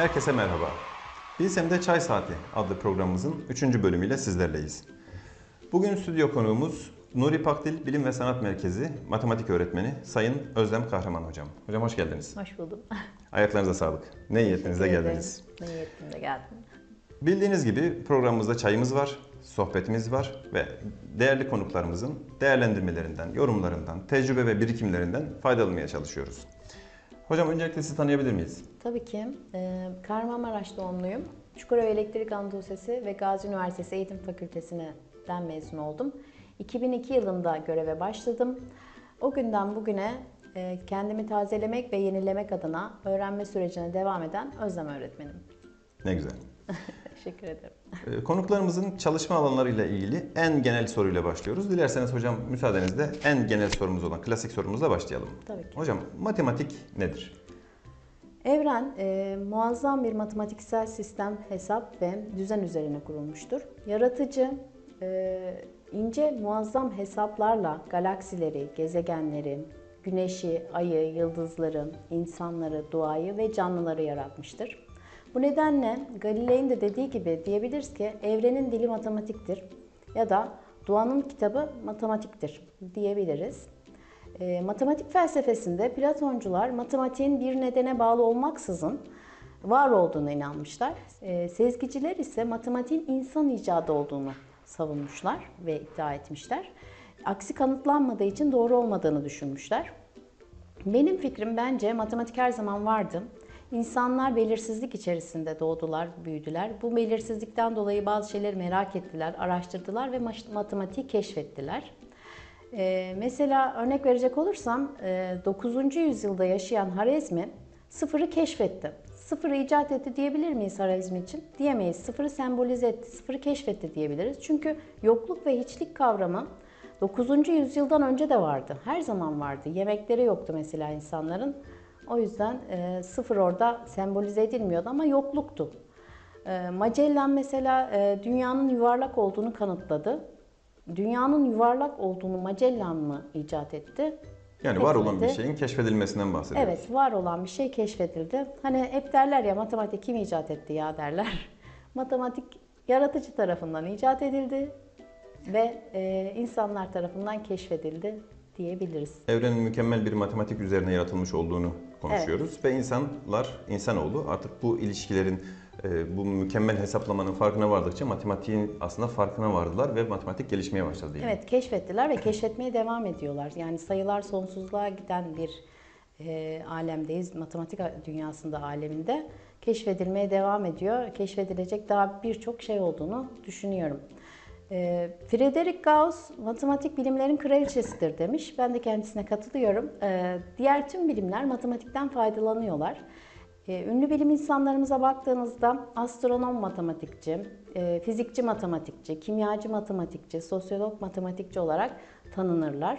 Herkese merhaba. Bilsem'de Çay Saati adlı programımızın 3. bölümüyle sizlerleyiz. Bugün stüdyo konuğumuz Nuri Pakdil Bilim ve Sanat Merkezi matematik öğretmeni Sayın Özlem Kahraman Hocam. Hocam hoş geldiniz. Hoş buldum. Ayaklarınıza sağlık. Ne niyetinizle geldiniz. Ne niyetimle geldim. Bildiğiniz gibi programımızda çayımız var, sohbetimiz var ve değerli konuklarımızın değerlendirmelerinden, yorumlarından, tecrübe ve birikimlerinden faydalanmaya çalışıyoruz. Hocam öncelikle sizi tanıyabilir miyiz? Tabii ki. E, Kahramanmaraş doğumluyum. Çukurova Elektrik Anadolu Lisesi ve Gazi Üniversitesi Eğitim Fakültesi'nden mezun oldum. 2002 yılında göreve başladım. O günden bugüne e, kendimi tazelemek ve yenilemek adına öğrenme sürecine devam eden Özlem öğretmenim. Ne güzel. Teşekkür ederim. Ee, Konuklarımızın çalışma alanlarıyla ilgili en genel soruyla başlıyoruz. Dilerseniz hocam müsaadenizle en genel sorumuz olan klasik sorumuzla başlayalım. Tabii ki. Hocam matematik nedir? Evren e, muazzam bir matematiksel sistem, hesap ve düzen üzerine kurulmuştur. Yaratıcı, e, ince muazzam hesaplarla galaksileri, gezegenleri, güneşi, ayı, yıldızları, insanları, doğayı ve canlıları yaratmıştır. Bu nedenle Galilei'nin de dediği gibi diyebiliriz ki evrenin dili matematiktir ya da doğanın kitabı matematiktir diyebiliriz. E, matematik felsefesinde Platoncular matematiğin bir nedene bağlı olmaksızın var olduğuna inanmışlar. E, sezgiciler ise matematiğin insan icadı olduğunu savunmuşlar ve iddia etmişler. Aksi kanıtlanmadığı için doğru olmadığını düşünmüşler. Benim fikrim bence matematik her zaman vardı. İnsanlar belirsizlik içerisinde doğdular, büyüdüler. Bu belirsizlikten dolayı bazı şeyleri merak ettiler, araştırdılar ve matematiği keşfettiler. Ee, mesela örnek verecek olursam e, 9. yüzyılda yaşayan Harezmi sıfırı keşfetti. Sıfırı icat etti diyebilir miyiz Harezmi için? Diyemeyiz. Sıfırı sembolize etti, sıfırı keşfetti diyebiliriz. Çünkü yokluk ve hiçlik kavramı 9. yüzyıldan önce de vardı. Her zaman vardı. Yemekleri yoktu mesela insanların. O yüzden e, sıfır orada sembolize edilmiyordu ama yokluktu. E, Magellan mesela e, dünyanın yuvarlak olduğunu kanıtladı. Dünyanın yuvarlak olduğunu Magellan mı icat etti? Yani var olan bir şeyin keşfedilmesinden bahsediyoruz. Evet, var olan bir şey keşfedildi. Hani hep derler ya matematik kim icat etti ya derler. matematik yaratıcı tarafından icat edildi ve e, insanlar tarafından keşfedildi diyebiliriz. Evrenin mükemmel bir matematik üzerine yaratılmış olduğunu konuşuyoruz ve insanlar, insanoğlu artık bu ilişkilerin, e, bu mükemmel hesaplamanın farkına vardıkça matematiğin aslında farkına vardılar ve matematik gelişmeye başladı. Yani. Evet keşfettiler ve keşfetmeye devam ediyorlar. Yani sayılar sonsuzluğa giden bir e, alemdeyiz. Matematik dünyasında aleminde keşfedilmeye devam ediyor. Keşfedilecek daha birçok şey olduğunu düşünüyorum. E, Friedrich Gauss matematik bilimlerin kraliçesidir demiş. Ben de kendisine katılıyorum. E, diğer tüm bilimler matematikten faydalanıyorlar. E, Ünlü bilim insanlarımıza baktığınızda astronom matematikçi, e, fizikçi matematikçi, kimyacı matematikçi, sosyolog matematikçi olarak tanınırlar.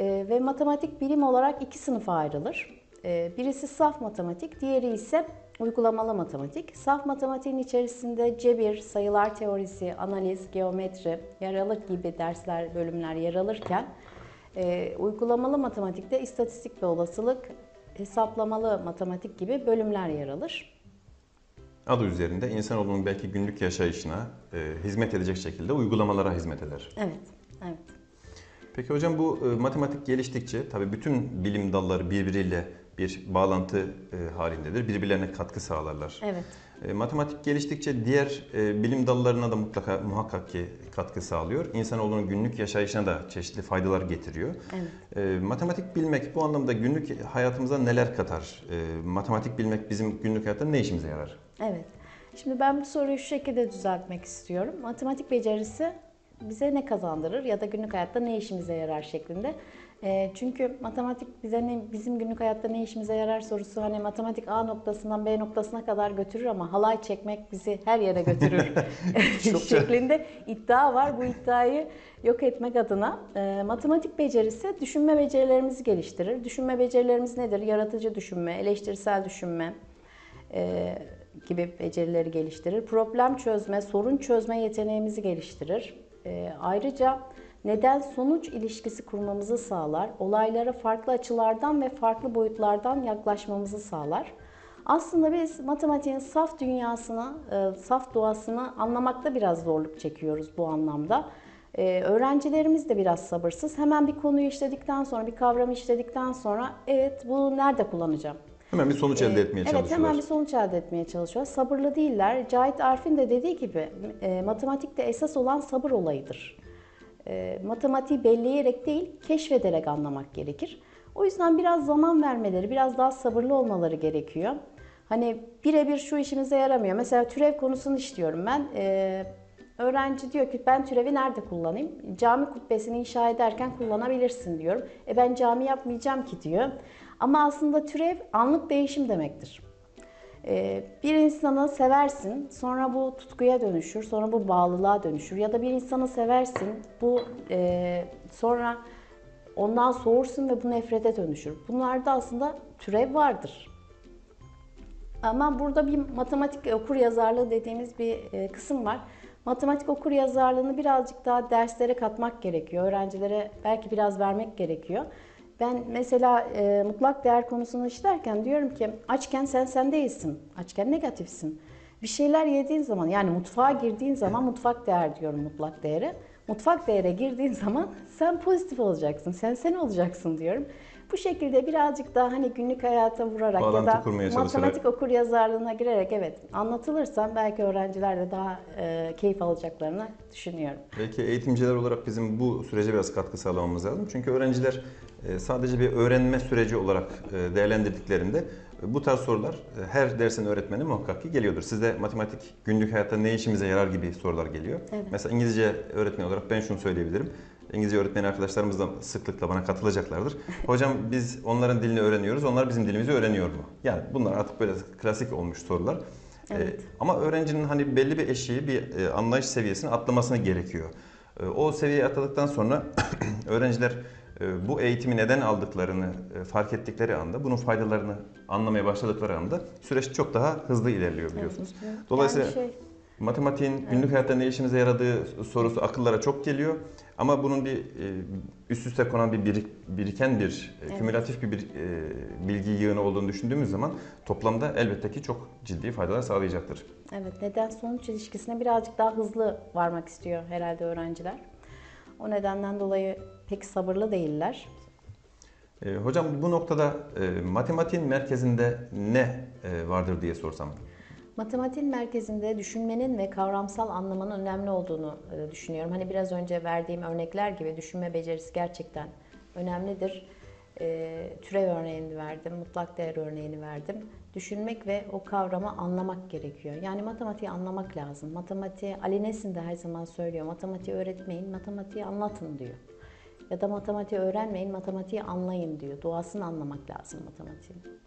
E, Ve matematik bilim olarak iki sınıfa ayrılır. E, Birisi saf matematik, diğeri ise uygulamalı matematik. Saf matematiğin içerisinde cebir, sayılar teorisi, analiz, geometri, yer alır gibi dersler, bölümler yer alırken e, uygulamalı matematikte istatistik ve olasılık, hesaplamalı matematik gibi bölümler yer alır. Adı üzerinde insanoğlunun belki günlük yaşayışına e, hizmet edecek şekilde uygulamalara hizmet eder. Evet, evet. Peki hocam bu e, matematik geliştikçe tabii bütün bilim dalları birbiriyle bir bağlantı e, halindedir. Birbirlerine katkı sağlarlar. Evet. E, matematik geliştikçe diğer e, bilim dallarına da mutlaka muhakkak ki katkı sağlıyor. İnsanoğlunun günlük yaşayışına da çeşitli faydalar getiriyor. Evet. Matematik bilmek bu anlamda günlük hayatımıza neler katar? Matematik bilmek bizim günlük hayatta ne işimize yarar? Evet. Şimdi ben bu soruyu şu şekilde düzeltmek istiyorum. Matematik becerisi bize ne kazandırır ya da günlük hayatta ne işimize yarar şeklinde. E, çünkü matematik bize ne, bizim günlük hayatta ne işimize yarar sorusu hani matematik A noktasından B noktasına kadar götürür ama halay çekmek bizi her yere götürür şeklinde iddia var. Bu iddiayı yok etmek adına e, matematik becerisi düşünme becerilerimizi geliştirir. Düşünme becerilerimiz nedir? Yaratıcı düşünme, eleştirisel düşünme, e, gibi becerileri geliştirir. Problem çözme, sorun çözme yeteneğimizi geliştirir. E, ayrıca neden sonuç ilişkisi kurmamızı sağlar. Olaylara farklı açılardan ve farklı boyutlardan yaklaşmamızı sağlar. Aslında biz matematiğin saf dünyasını, e, saf doğasını anlamakta biraz zorluk çekiyoruz bu anlamda. E, öğrencilerimiz de biraz sabırsız. Hemen bir konuyu işledikten sonra, bir kavramı işledikten sonra evet bu nerede kullanacağım? Hemen bir sonuç elde Ee, etmeye evet, çalışıyorlar. hemen bir sonuç elde etmeye çalışıyor. Sabırlı değiller. Cahit Arif'in de dediği gibi e, matematikte esas olan sabır olayıdır. E, matematiği belleyerek değil, keşfederek anlamak gerekir. O yüzden biraz zaman vermeleri, biraz daha sabırlı olmaları gerekiyor. Hani birebir şu işimize yaramıyor. Mesela türev konusunu işliyorum ben. E, öğrenci diyor ki ben türevi nerede kullanayım? Cami kubbesini inşa ederken kullanabilirsin diyorum. E ben cami yapmayacağım ki diyor. Ama aslında türev anlık değişim demektir. Ee, Bir insanı seversin, sonra bu tutkuya dönüşür, sonra bu bağlılığa dönüşür. Ya da bir insanı seversin, bu e, sonra ondan soğursun ve bu nefrete dönüşür. Bunlarda aslında türev vardır. Ama burada bir matematik okur yazarlığı dediğimiz bir e, kısım var. Matematik okur yazarlığını birazcık daha derslere katmak gerekiyor. Öğrencilere belki biraz vermek gerekiyor. Ben mesela e, mutlak değer konusunu işlerken diyorum ki açken sen sen değilsin. Açken negatifsin. Bir şeyler yediğin zaman yani mutfağa girdiğin zaman mutfak değer diyorum mutlak değere. Mutfak değere girdiğin zaman sen pozitif olacaksın. Sen sen olacaksın diyorum. Bu şekilde birazcık daha hani günlük hayata vurarak Bağlantı ya da kurmaya matematik okur yazarlığına girerek evet anlatılırsa belki öğrenciler de daha e, keyif alacaklarını düşünüyorum. Belki eğitimciler olarak bizim bu sürece biraz katkı sağlamamız lazım. Çünkü öğrenciler e, sadece bir öğrenme süreci olarak e, değerlendirdiklerinde e, bu tarz sorular her dersin öğretmeni muhakkak ki geliyordur. Sizde matematik günlük hayatta ne işimize yarar gibi sorular geliyor. Evet. Mesela İngilizce öğretmeni olarak ben şunu söyleyebilirim. İngilizce öğretmeni arkadaşlarımız da sıklıkla bana katılacaklardır. Hocam biz onların dilini öğreniyoruz, onlar bizim dilimizi öğreniyor mu? Yani bunlar artık böyle klasik olmuş sorular. Evet. Ee, ama öğrencinin hani belli bir eşiği, bir e, anlayış seviyesini atlamasını gerekiyor. E, o seviyeyi atladıktan sonra öğrenciler e, bu eğitimi neden aldıklarını e, fark ettikleri anda, bunun faydalarını anlamaya başladıkları anda süreç çok daha hızlı ilerliyor biliyorsunuz. Dolayısıyla Yani şey, matematiğin günlük hayatta ne işimize yaradığı sorusu akıllara çok geliyor. Ama bunun bir e, üst üste konan bir birik- biriken bir, e, Evet. kümülatif bir, bir e, bilgi yığını olduğunu düşündüğümüz zaman toplamda elbette ki çok ciddi faydalar sağlayacaktır. evet neden sonuç ilişkisine birazcık daha hızlı varmak istiyor herhalde öğrenciler. O nedenden dolayı pek sabırlı değiller. E, hocam bu noktada e, matematiğin merkezinde ne e, vardır diye sorsam. Matematiğin merkezinde düşünmenin ve kavramsal anlamanın önemli olduğunu e, düşünüyorum. Hani biraz önce verdiğim örnekler gibi düşünme becerisi gerçekten önemlidir. E, türev örneğini verdim, mutlak değer örneğini verdim. Düşünmek ve o kavramı anlamak gerekiyor. Yani matematiği anlamak lazım. Matematiği, Ali Nesin de her zaman söylüyor. Matematiği öğretmeyin, matematiği anlatın diyor. Ya da matematiği öğrenmeyin, matematiği anlayın diyor. Doğasını anlamak lazım matematiğin.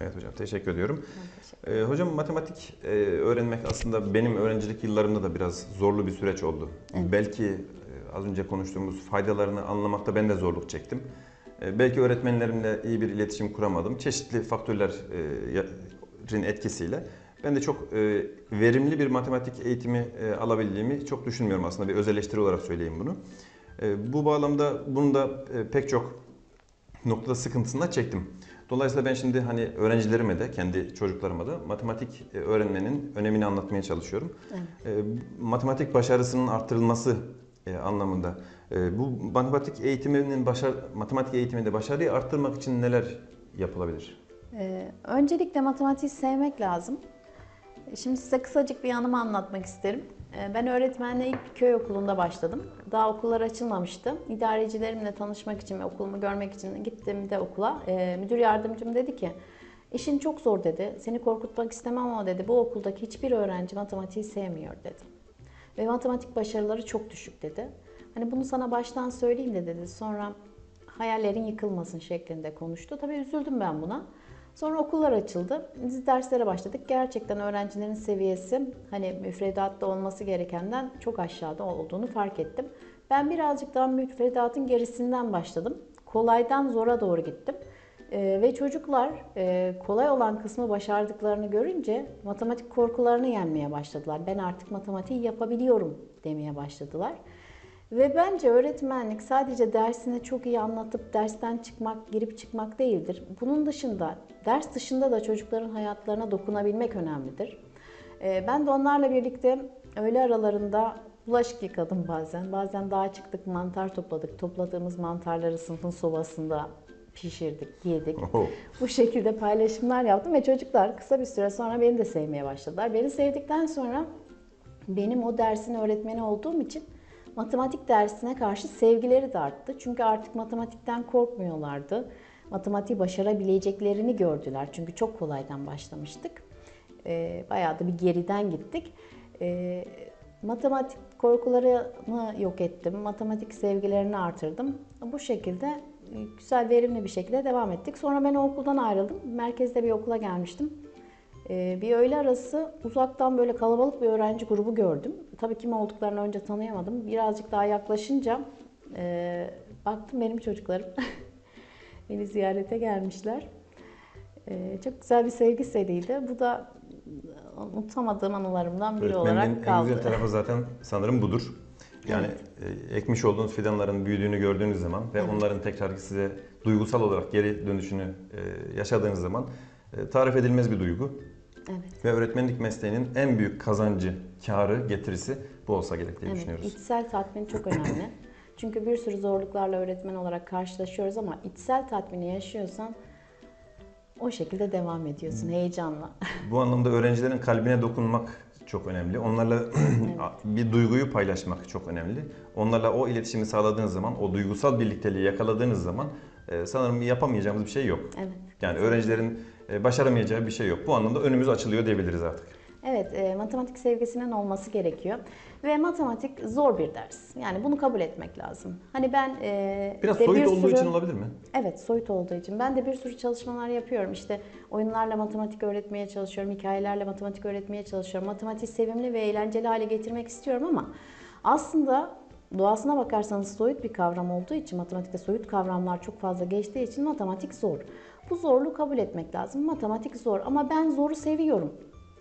Evet hocam teşekkür ediyorum. Teşekkür E, hocam matematik e, öğrenmek aslında benim öğrencilik yıllarımda da biraz zorlu bir süreç oldu. Evet. Belki e, az önce konuştuğumuz faydalarını anlamakta ben de zorluk çektim. E, belki öğretmenlerimle iyi bir iletişim kuramadım. Çeşitli faktörlerin etkisiyle ben de çok e, verimli bir matematik eğitimi e, alabildiğimi çok düşünmüyorum aslında. Bir öz eleştiri olarak söyleyeyim bunu. E, bu bağlamda bunu da e, pek çok noktada sıkıntısını da çektim. Dolayısıyla ben şimdi hani öğrencilerime de, kendi çocuklarıma da matematik e, öğrenmenin önemini anlatmaya çalışıyorum. Evet. E, Matematik başarısının arttırılması e, anlamında. Bu matematik eğitiminin başar matematik eğitiminde başarıyı arttırmak için neler yapılabilir? Ee, öncelikle matematiği sevmek lazım. Şimdi size kısacık bir anımı anlatmak isterim. Ee, ben öğretmenliğe ilk bir köy okulunda başladım. Daha okullar açılmamıştı. İdarecilerimle tanışmak için ve okulumu görmek için gittim de okula. Ee, müdür yardımcım dedi ki, işin çok zor dedi. Seni korkutmak istemem ama dedi. Bu okuldaki hiçbir öğrenci matematiği sevmiyor dedi. Ve matematik başarıları çok düşük dedi. Hani bunu sana baştan söyleyeyim de dedi. Sonra hayallerin yıkılmasın şeklinde konuştu. Tabii üzüldüm ben buna. Sonra okullar açıldı. Biz derslere başladık. Gerçekten öğrencilerin seviyesi hani müfredatta olması gerekenden çok aşağıda olduğunu fark ettim. Ben birazcık daha müfredatın gerisinden başladım. Kolaydan zora doğru gittim. Ee, ve çocuklar e, kolay olan kısmı başardıklarını görünce matematik korkularını yenmeye başladılar. Ben artık matematiği yapabiliyorum demeye başladılar. Ve bence öğretmenlik sadece dersine çok iyi anlatıp dersten çıkmak, girip çıkmak değildir. Bunun dışında, ders dışında da çocukların hayatlarına dokunabilmek önemlidir. Ee, Ben de onlarla birlikte öğle aralarında bulaşık yıkadım bazen. Bazen dağa çıktık, mantar topladık. Topladığımız mantarları sınıfın sobasında pişirdik, yedik. Oho. Bu şekilde paylaşımlar yaptım ve çocuklar kısa bir süre sonra beni de sevmeye başladılar. Beni sevdikten sonra benim o dersin öğretmeni olduğum için matematik dersine karşı sevgileri de arttı. Çünkü artık matematikten korkmuyorlardı. Matematiği başarabileceklerini gördüler. Çünkü çok kolaydan başlamıştık. Ee, bayağı da bir geriden gittik. Ee, matematik korkularını yok ettim. Matematik sevgilerini artırdım. Bu şekilde e, güzel, verimli bir şekilde devam ettik. Sonra ben okuldan ayrıldım. Merkezde bir okula gelmiştim. Ee, bir öğle arası uzaktan böyle kalabalık bir öğrenci grubu gördüm. Tabii kim olduklarını önce tanıyamadım. Birazcık daha yaklaşınca e, baktım benim çocuklarım. Beni ziyarete gelmişler. Ee, çok güzel bir sevgi seriydi. Bu da unutamadığım anılarımdan biri olarak en kaldı. güzel tarafı zaten sanırım budur. Yani e, ekmiş olduğunuz fidanların büyüdüğünü gördüğünüz zaman ve onların tekrar size duygusal olarak geri dönüşünü e, yaşadığınız zaman e, tarif edilmez bir duygu. Evet. Ve öğretmenlik mesleğinin en büyük kazancı, karı, getirisi bu olsa gerek diye Evet, düşünüyoruz. içsel tatmin çok önemli. Çünkü bir sürü zorluklarla öğretmen olarak karşılaşıyoruz ama içsel tatmini yaşıyorsan o şekilde devam ediyorsun heyecanla. Bu anlamda öğrencilerin kalbine dokunmak çok önemli. Onlarla bir duyguyu paylaşmak çok önemli. Onlarla o iletişimi sağladığınız zaman, o duygusal birlikteliği yakaladığınız zaman e, sanırım yapamayacağımız bir şey yok. Evet. Yani öğrencilerin başaramayacağı bir şey yok. Bu anlamda önümüz açılıyor diyebiliriz artık. Evet, e, matematik sevgisinin olması gerekiyor. Ve matematik zor bir ders. Yani bunu kabul etmek lazım. Hani ben e, Biraz de soyut bir olduğu sürü- için olabilir mi? Evet, soyut olduğu için. Ben de bir sürü çalışmalar yapıyorum. İşte oyunlarla matematik öğretmeye çalışıyorum, hikayelerle matematik öğretmeye çalışıyorum. Matematiği sevimli ve eğlenceli hale getirmek istiyorum ama aslında doğasına bakarsanız soyut bir kavram olduğu için, matematikte soyut kavramlar çok fazla geçtiği için matematik zor. Bu zorluğu kabul etmek lazım. Matematik zor ama ben zoru seviyorum.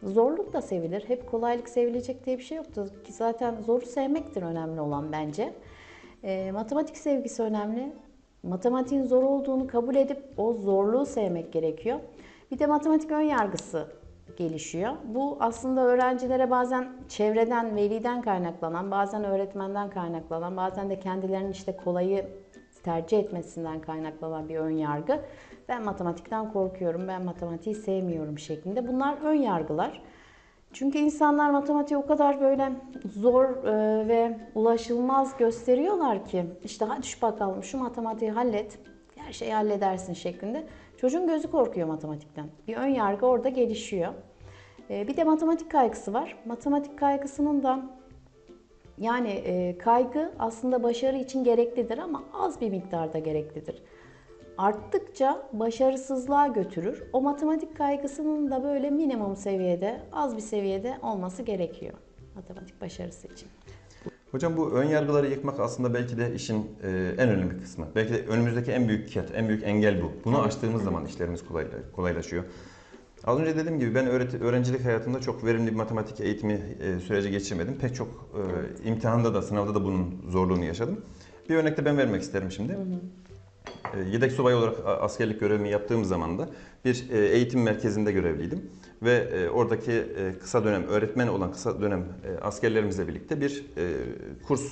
Zorluk da sevilir. Hep kolaylık sevilecek diye bir şey yoktur ki zaten zoru sevmektir önemli olan bence. E, matematik sevgisi önemli. Matematiğin zor olduğunu kabul edip o zorluğu sevmek gerekiyor. Bir de matematik ön yargısı gelişiyor. Bu aslında öğrencilere bazen çevreden, veliden kaynaklanan, bazen öğretmenden kaynaklanan, bazen de kendilerinin işte kolayı tercih etmesinden kaynaklanan bir ön yargı. Ben matematikten korkuyorum, ben matematiği sevmiyorum şeklinde. Bunlar ön yargılar. Çünkü insanlar matematiği o kadar böyle zor e, ve ulaşılmaz gösteriyorlar ki işte hadi şu bakalım şu matematiği hallet, her şeyi halledersin şeklinde. Çocuğun gözü korkuyor matematikten. Bir ön yargı orada gelişiyor. E, Bir de matematik kaygısı var. Matematik kaygısının da yani e, kaygı aslında başarı için gereklidir ama az bir miktarda gereklidir. Arttıkça başarısızlığa götürür. O matematik kaygısının da böyle minimum seviyede, az bir seviyede olması gerekiyor matematik başarısı için. Hocam bu ön yargıları yıkmak aslında belki de işin e, en önemli kısmı. Belki de önümüzdeki en büyük ket, en büyük engel bu. Bunu aştığımız zaman işlerimiz kolayla- kolaylaşıyor. Az önce dediğim gibi ben öğreti- öğrencilik hayatımda çok verimli bir matematik eğitimi e, süreci geçirmedim. Pek çok e, imtihanda da sınavda da bunun zorluğunu yaşadım. Bir örnek de ben vermek isterim şimdi. E, Yedek subay olarak askerlik görevimi yaptığım zaman da bir e, eğitim merkezinde görevliydim. Ve e, oradaki e, kısa dönem öğretmen olan kısa dönem e, askerlerimizle birlikte bir e, kurs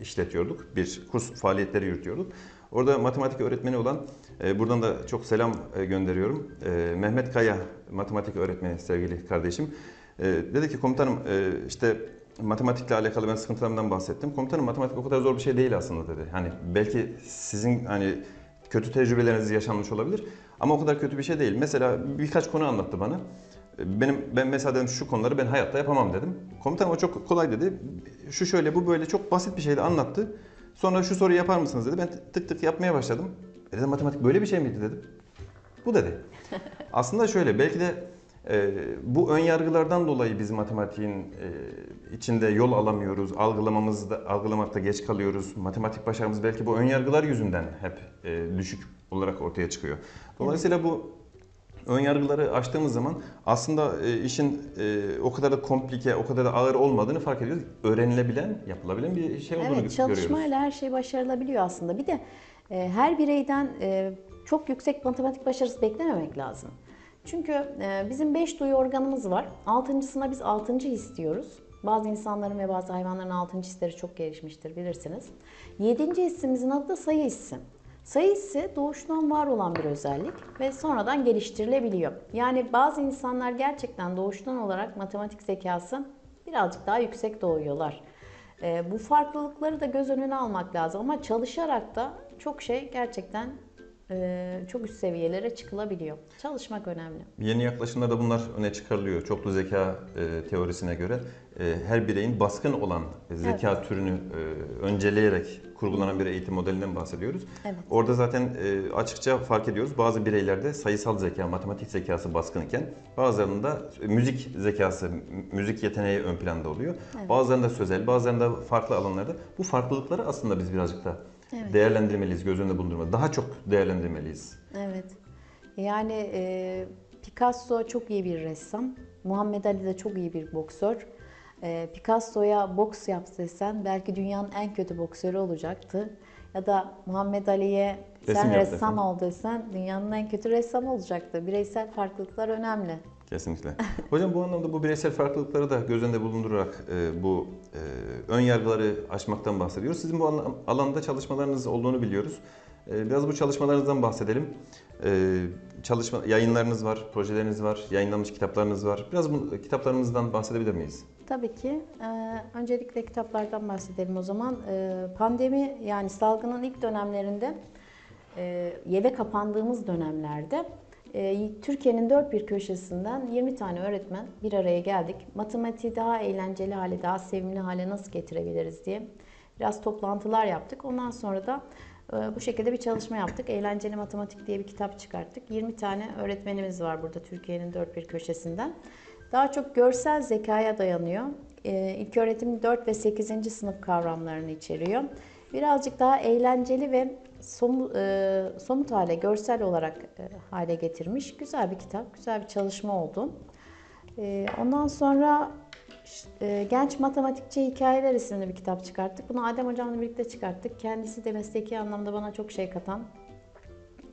işletiyorduk. Bir kurs faaliyetleri yürütüyorduk. Orada matematik öğretmeni olan, e, buradan da çok selam e, gönderiyorum. E, Mehmet Kaya matematik öğretmeni sevgili kardeşim. E, dedi ki komutanım e, işte matematikle alakalı ben sıkıntılarımdan bahsettim. Komutanım matematik o kadar zor bir şey değil aslında dedi. Hani belki sizin hani kötü tecrübeleriniz yaşanmış olabilir ama o kadar kötü bir şey değil. Mesela birkaç konu anlattı bana. Benim ben mesela dedim şu konuları ben hayatta yapamam dedim. Komutanım o çok kolay dedi. Şu şöyle bu böyle çok basit bir şeydi anlattı. Sonra şu soruyu yapar mısınız dedi. Ben tık tık yapmaya başladım. E dedim matematik böyle bir şey miydi dedim. Bu dedi. Aslında şöyle belki de e, bu ön yargılardan dolayı biz matematiğin e, içinde yol alamıyoruz, algılamamızda algılamakta geç kalıyoruz. Matematik başarımız belki bu ön yargılar yüzünden hep e, düşük olarak ortaya çıkıyor. Dolayısıyla bu ön yargıları aştığımız zaman aslında e, işin e, o kadar da komplike, o kadar da ağır olmadığını fark ediyoruz. Öğrenilebilen, yapılabilen bir şey olduğunu Evet, görüyoruz. çalışmayla her şey başarılabiliyor aslında. Bir de e, her bireyden e, çok yüksek matematik başarısı beklememek lazım. Çünkü e, bizim 5 duyu organımız var. Altıncısına biz altıncı his diyoruz. Bazı insanların ve bazı hayvanların altıncı hisleri çok gelişmiştir bilirsiniz. Yedinci hissimizin adı da sayı hissi. Sayı hissi doğuştan var olan bir özellik ve sonradan geliştirilebiliyor. Yani bazı insanlar gerçekten doğuştan olarak matematik zekası birazcık daha yüksek doğuyorlar. Ee, bu farklılıkları da göz önüne almak lazım ama çalışarak da çok şey gerçekten e, çok üst seviyelere çıkılabiliyor. Çalışmak önemli. Yeni yaklaşımlarda bunlar öne çıkarılıyor. Çoklu zeka e, teorisine göre e, her bireyin baskın olan zeka türünü e, önceleyerek kurgulanan bir eğitim modelinden bahsediyoruz. Evet. Orada zaten e, açıkça fark ediyoruz. Bazı bireylerde sayısal zeka, matematik zekası baskınken bazılarında müzik zekası, müzik yeteneği ön planda oluyor. Bazılarında sözel, bazılarında farklı alanlarda. Bu farklılıkları aslında biz birazcık da Evet. değerlendirmeliyiz, göz önünde bulundurmalıyız. Daha çok değerlendirmeliyiz. Evet. Yani e, Picasso çok iyi bir ressam. Muhammed Ali de çok iyi bir boksör. E, Picasso'ya boks yap desen belki dünyanın en kötü boksörü olacaktı. Ya da Muhammed Ali'ye sen ressam ol desen dünyanın en kötü ressamı olacaktı. Bireysel farklılıklar önemli. Kesinlikle. Hocam bu anlamda bu bireysel farklılıkları da göz önünde bulundurarak e, bu e, ön yargıları aşmaktan bahsediyoruz. Sizin bu alan- alanda çalışmalarınız olduğunu biliyoruz. E, biraz bu çalışmalarınızdan bahsedelim. E, çalışma yayınlarınız var, projeleriniz var, yayınlanmış kitaplarınız var. Biraz bu kitaplarınızdan bahsedebilir miyiz? Tabii ki. Ee, öncelikle kitaplardan bahsedelim o zaman. Ee, pandemi yani salgının ilk dönemlerinde e, eve kapandığımız dönemlerde Türkiye'nin dört bir köşesinden 20 tane öğretmen bir araya geldik. Matematiği daha eğlenceli hale, daha sevimli hale nasıl getirebiliriz diye biraz toplantılar yaptık. Ondan sonra da e, bu şekilde bir çalışma yaptık. Eğlenceli Matematik diye bir kitap çıkarttık. 20 tane öğretmenimiz var burada Türkiye'nin dört bir köşesinden. Daha çok görsel zekaya dayanıyor. Ee, İlk öğretim 4 ve 8. sınıf kavramlarını içeriyor. Birazcık daha eğlenceli ve somu- e, somut hale, görsel olarak e, hale getirmiş. Güzel bir kitap, güzel bir çalışma oldu. Ee, Ondan sonra e, Genç Matematikçi Hikayeler isimli bir kitap çıkarttık. Bunu Adem Hocam'la birlikte çıkarttık. Kendisi de mesleki anlamda bana çok şey katan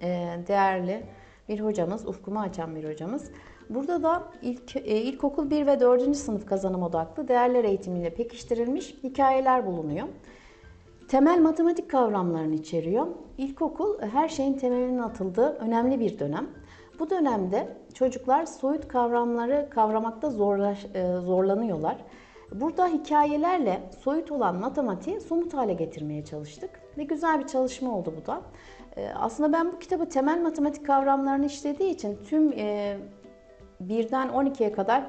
e, değerli bir hocamız, ufkumu açan bir hocamız. Burada da ilk, e, ilkokul 1 ve 4. sınıf kazanım odaklı değerler eğitimiyle pekiştirilmiş hikayeler bulunuyor. Temel matematik kavramlarını içeriyor. İlkokul e, her şeyin temelinin atıldığı önemli bir dönem. Bu dönemde çocuklar soyut kavramları kavramakta zorlaş, e, zorlanıyorlar. Burada hikayelerle soyut olan matematiği somut hale getirmeye çalıştık ve güzel bir çalışma oldu bu da. E, Aslında ben bu kitabı temel matematik kavramlarını işlediği için tüm birden 12'ye kadar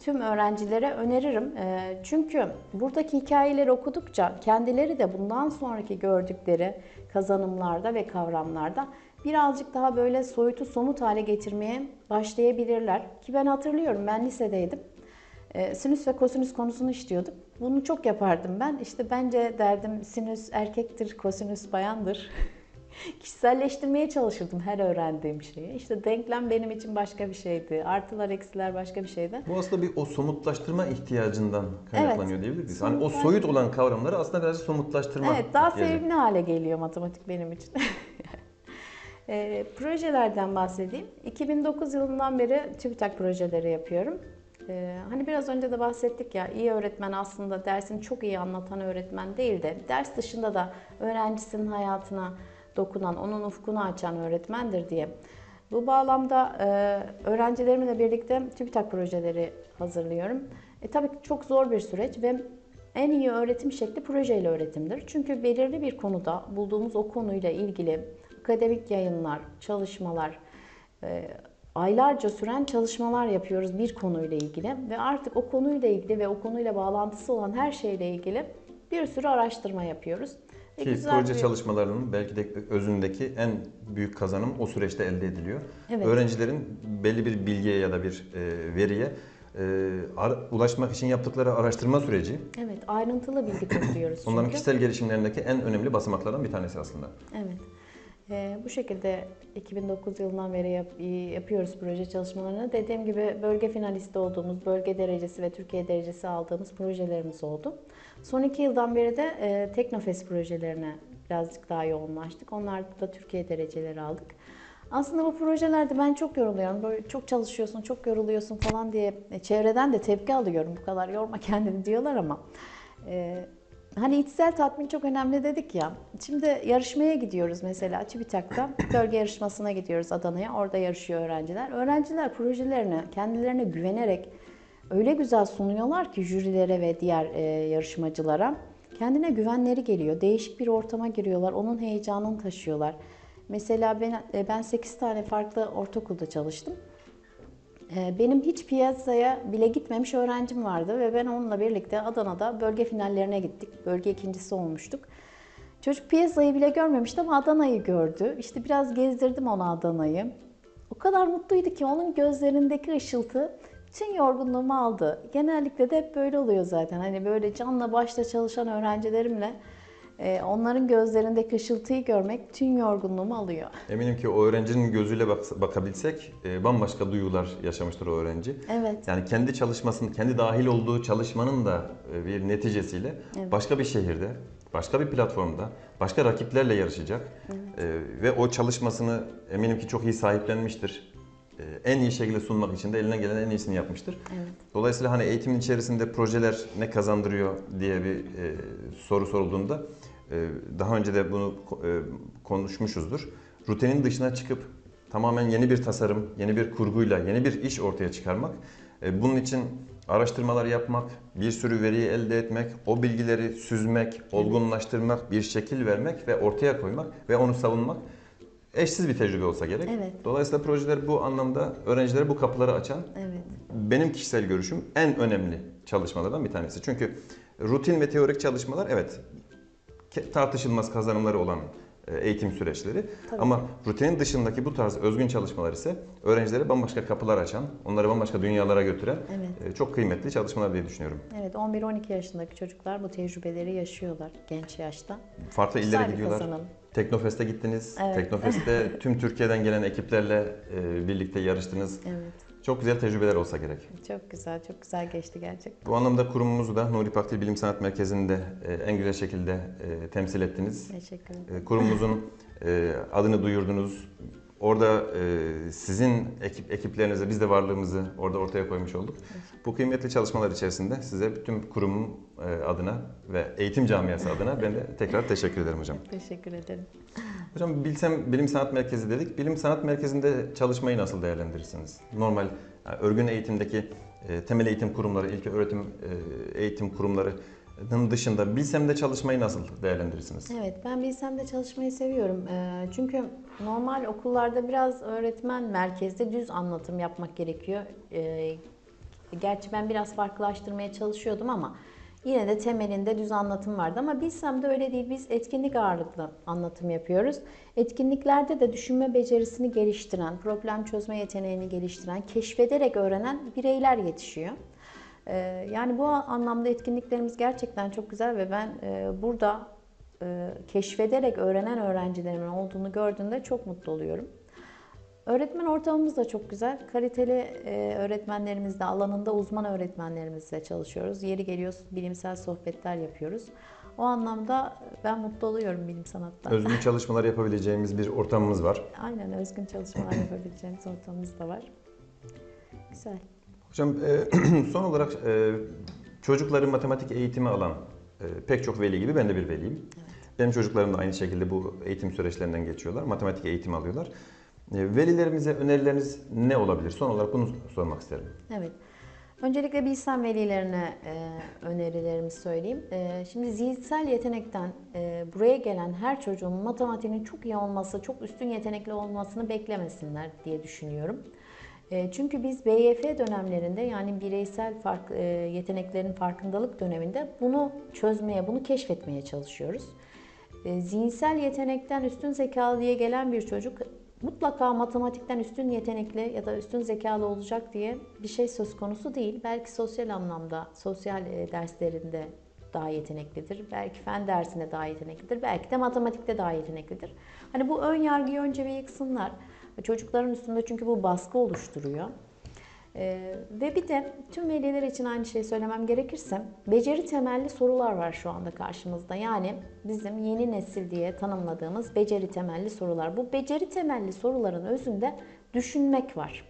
tüm öğrencilere öneririm. Ee, Çünkü buradaki hikayeleri okudukça kendileri de bundan sonraki gördükleri kazanımlarda ve kavramlarda birazcık daha böyle soyutu somut hale getirmeye başlayabilirler. Ki ben hatırlıyorum ben lisedeydim. Ee, Sinüs ve kosinüs konusunu işliyorduk. Bunu çok yapardım ben. İşte bence derdim sinüs erkektir, kosinüs bayandır. Kişiselleştirmeye çalışırdım her öğrendiğim şeyi. İşte denklem benim için başka bir şeydi. Artılar, eksiler başka bir şeydi. Bu aslında bir o somutlaştırma ihtiyacından kaynaklanıyor diyebilir miyiz? Hani o soyut olan kavramları aslında birazcık somutlaştırma Evet, daha ihtiyacı. sevimli hale geliyor matematik benim için. e, projelerden bahsedeyim. 2009 yılından beri TÜBİTAK projeleri yapıyorum. E, hani biraz önce de bahsettik ya, iyi öğretmen aslında dersini çok iyi anlatan öğretmen değil de ders dışında da öğrencisinin hayatına dokunan, onun ufkunu açan öğretmendir diye. Bu bağlamda e, öğrencilerimle birlikte TÜBİTAK projeleri hazırlıyorum. E, tabii ki çok zor bir süreç ve en iyi öğretim şekli projeyle öğretimdir. Çünkü belirli bir konuda bulduğumuz o konuyla ilgili akademik yayınlar, çalışmalar, e, aylarca süren çalışmalar yapıyoruz bir konuyla ilgili ve artık o konuyla ilgili ve o konuyla bağlantısı olan her şeyle ilgili bir sürü araştırma yapıyoruz. Ve Ki güzel proje bir- çalışmalarının belki de özündeki en büyük kazanım o süreçte elde ediliyor. Evet. Öğrencilerin belli bir bilgiye ya da bir e, veriye e, ulaşmak için yaptıkları araştırma süreci Evet, ayrıntılı bilgi topluyoruz onların çünkü. kişisel gelişimlerindeki en önemli basamaklardan bir tanesi aslında. Evet. Ee, bu şekilde 2009 yılından beri yap- yapıyoruz proje çalışmalarını. Dediğim gibi bölge finalisti olduğumuz, bölge derecesi ve Türkiye derecesi aldığımız projelerimiz oldu. Son iki yıldan beri de e, Teknofest projelerine birazcık daha yoğunlaştık. Onlarda da Türkiye dereceleri aldık. Aslında bu projelerde ben çok yoruluyorum. Böyle çok çalışıyorsun, çok yoruluyorsun falan diye e, çevreden de tepki alıyorum. Bu kadar yorma kendini diyorlar ama. e, hani içsel tatmin çok önemli dedik ya. Şimdi yarışmaya gidiyoruz mesela Çibitak'ta. Bölge yarışmasına gidiyoruz Adana'ya. Orada yarışıyor öğrenciler. Öğrenciler projelerini kendilerine güvenerek öyle güzel sunuyorlar ki jürilere ve diğer e, yarışmacılara. Kendine güvenleri geliyor. Değişik bir ortama giriyorlar. Onun heyecanını taşıyorlar. Mesela ben e, ben 8 tane farklı ortaokulda çalıştım. E, Benim hiç piyasaya bile gitmemiş öğrencim vardı ve ben onunla birlikte Adana'da bölge finallerine gittik. Bölge ikincisi olmuştuk. Çocuk piyasayı bile görmemişti ama Adana'yı gördü. İşte biraz gezdirdim ona Adana'yı. O kadar mutluydu ki onun gözlerindeki ışıltı bütün yorgunluğumu aldı. Genellikle de hep böyle oluyor zaten. Hani böyle canla başla çalışan öğrencilerimle e, onların gözlerindeki ışıltıyı görmek bütün yorgunluğumu alıyor. Eminim ki o öğrencinin gözüyle bak- bakabilsek e, bambaşka duygular yaşamıştır o öğrenci. Evet. Yani kendi çalışmasının, kendi dahil olduğu çalışmanın da e, bir neticesiyle Evet. başka bir şehirde, başka bir platformda, başka rakiplerle yarışacak. E, ve o çalışmasını eminim ki çok iyi sahiplenmiştir. E, en iyi şekilde sunmak için de elinden gelen en iyisini yapmıştır. Evet. Dolayısıyla hani eğitimin içerisinde projeler ne kazandırıyor diye bir e, soru sorulduğunda e, daha önce de bunu e, konuşmuşuzdur. Rutinin dışına çıkıp tamamen yeni bir tasarım, yeni bir kurguyla, yeni bir iş ortaya çıkarmak. e, bunun için araştırmalar yapmak, bir sürü veriyi elde etmek, o bilgileri süzmek, olgunlaştırmak, bir şekil vermek ve ortaya koymak ve onu savunmak eşsiz bir tecrübe olsa gerek. Evet. Dolayısıyla projeler bu anlamda öğrencilere bu kapıları açan Evet. benim kişisel görüşüm en önemli çalışmalardan bir tanesi. Çünkü rutin ve teorik çalışmalar evet tartışılmaz kazanımları olan e, eğitim süreçleri. Tabii. Ama rutinin dışındaki bu tarz özgün çalışmalar ise öğrencilere bambaşka kapılar açan, onları bambaşka dünyalara götüren Evet. e, çok kıymetli çalışmalar diye düşünüyorum. Evet 11-12 yaşındaki çocuklar bu tecrübeleri yaşıyorlar genç yaşta. Farklı illere gidiyorlar. kazanım. Teknofest'e gittiniz. Evet. Teknofest'te tüm Türkiye'den gelen ekiplerle e, birlikte yarıştınız. Evet. Çok güzel tecrübeler olsa gerek. Çok güzel, çok güzel geçti gerçekten. Bu anlamda kurumumuzu da Nuri Pakdil Bilim Sanat Merkezi'nde e, en güzel şekilde e, temsil ettiniz. Teşekkür ederim. Kurumumuzun adını duyurdunuz. Orada e, sizin ekip ekiplerinize biz de varlığımızı orada ortaya koymuş olduk. Bu kıymetli çalışmalar içerisinde size bütün kurumun e, adına ve eğitim camiası adına ben de tekrar teşekkür ederim hocam. Teşekkür ederim. Hocam Bilsem Bilim Sanat Merkezi dedik. Bilim Sanat Merkezi'nde çalışmayı nasıl değerlendirirsiniz? Normal yani örgün eğitimdeki e, temel eğitim kurumları, ilk öğretim e, eğitim kurumlarının dışında Bilsem'de çalışmayı nasıl değerlendirirsiniz? Evet, ben Bilsem'de çalışmayı seviyorum. Ee, Çünkü normal okullarda biraz öğretmen merkezde düz anlatım yapmak gerekiyor. Ee, Gerçi ben biraz farklılaştırmaya çalışıyordum ama yine de temelinde düz anlatım vardı. Ama Bilsem'de öyle değil. Biz etkinlik ağırlıklı anlatım yapıyoruz. Etkinliklerde de düşünme becerisini geliştiren, problem çözme yeteneğini geliştiren, keşfederek öğrenen bireyler yetişiyor. Ee, Yani bu anlamda etkinliklerimiz gerçekten çok güzel ve ben e, burada e, keşfederek öğrenen öğrencilerimin olduğunu gördüğümde çok mutlu oluyorum. Öğretmen ortamımız da çok güzel. Kaliteli e, öğretmenlerimizle, alanında uzman öğretmenlerimizle çalışıyoruz. Yeri geliyor bilimsel sohbetler yapıyoruz. O anlamda ben mutlu oluyorum bilim sanatta. Özgün çalışmalar yapabileceğimiz bir ortamımız var. Aynen özgün çalışmalar yapabileceğimiz ortamımız da var. Güzel. Hocam e, son olarak e, çocukları matematik eğitimi alan e, pek çok veli gibi ben de bir veliyim. Benim çocuklarım da aynı şekilde bu eğitim süreçlerinden geçiyorlar. Matematik eğitimi alıyorlar. E, Velilerimize önerileriniz ne olabilir? Son olarak bunu sormak isterim. Evet. Öncelikle bilsem velilerine e, önerilerimi söyleyeyim. E, şimdi zihinsel yetenekten e, buraya gelen her çocuğun matematiğinin çok iyi olması, çok üstün yetenekli olmasını beklemesinler diye düşünüyorum. E, çünkü biz BYF dönemlerinde yani bireysel fark, e, yeteneklerin farkındalık döneminde bunu çözmeye, bunu keşfetmeye çalışıyoruz. E, zihinsel yetenekten üstün zekalı diye gelen bir çocuk mutlaka matematikten üstün yetenekli ya da üstün zekalı olacak diye bir şey söz konusu değil. Belki sosyal anlamda, sosyal derslerinde daha yeteneklidir. Belki fen dersinde daha yeteneklidir. Belki de matematikte daha yeteneklidir. Hani bu ön yargıyı önce bir yıksınlar. Çocukların üstünde çünkü bu baskı oluşturuyor. Ee, ve bir de tüm veliler için aynı şeyi söylemem gerekirse beceri temelli sorular var şu anda karşımızda. Yani bizim yeni nesil diye tanımladığımız beceri temelli sorular. Bu beceri temelli soruların özünde düşünmek var.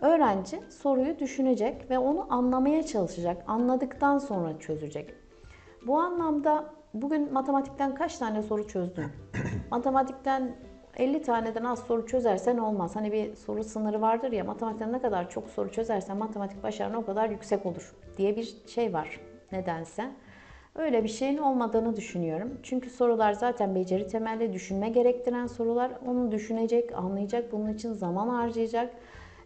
Öğrenci soruyu düşünecek ve onu anlamaya çalışacak. Anladıktan sonra çözecek. Bu anlamda bugün matematikten kaç tane soru çözdün? matematikten 50 taneden az soru çözersen olmaz. Hani bir soru sınırı vardır ya matematikten ne kadar çok soru çözersen matematik başarın o kadar yüksek olur diye bir şey var nedense. Öyle bir şeyin olmadığını düşünüyorum. Çünkü sorular zaten beceri temelli düşünme gerektiren sorular. Onu düşünecek, anlayacak, bunun için zaman harcayacak.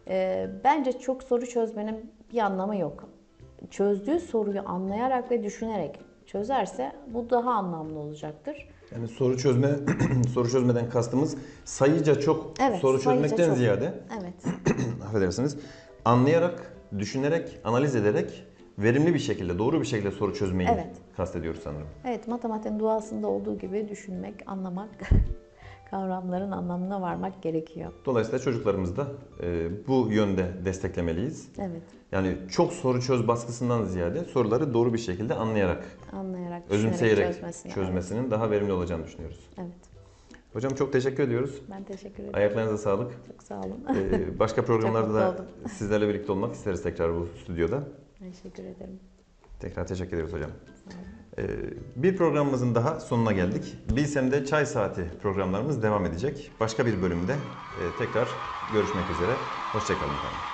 Ee, bence çok soru çözmenin bir anlamı yok. Çözdüğü soruyu anlayarak ve düşünerek çözerse bu daha anlamlı olacaktır. Yani soru çözme soru çözmeden kastımız sayıca çok Evet, soru çözmekten çok. ziyade Evet. affedersiniz anlayarak, düşünerek, analiz ederek verimli bir şekilde, doğru bir şekilde soru çözmeyi Evet. kastediyoruz sanırım. Evet, matematiğin duasında olduğu gibi düşünmek, anlamak, kavramların anlamına varmak gerekiyor. Dolayısıyla çocuklarımızı da e, bu yönde desteklemeliyiz. Evet, Yani çok soru çöz baskısından ziyade soruları doğru bir şekilde anlayarak, anlayarak, özümseyerek çözmesini. çözmesinin daha verimli olacağını düşünüyoruz. Evet, Hocam çok teşekkür ediyoruz. ben teşekkür ederim. Ayaklarınıza sağlık. Çok sağ olun. Ee, başka programlarda da oldum. sizlerle birlikte olmak isteriz tekrar bu stüdyoda. teşekkür ederim. Tekrar teşekkür ederiz hocam. Sağ olun. Ee, bir programımızın daha sonuna geldik. Bilsem'de Çay Saati programlarımız devam edecek. Başka bir bölümde e, tekrar görüşmek üzere. Hoşçakalın efendim.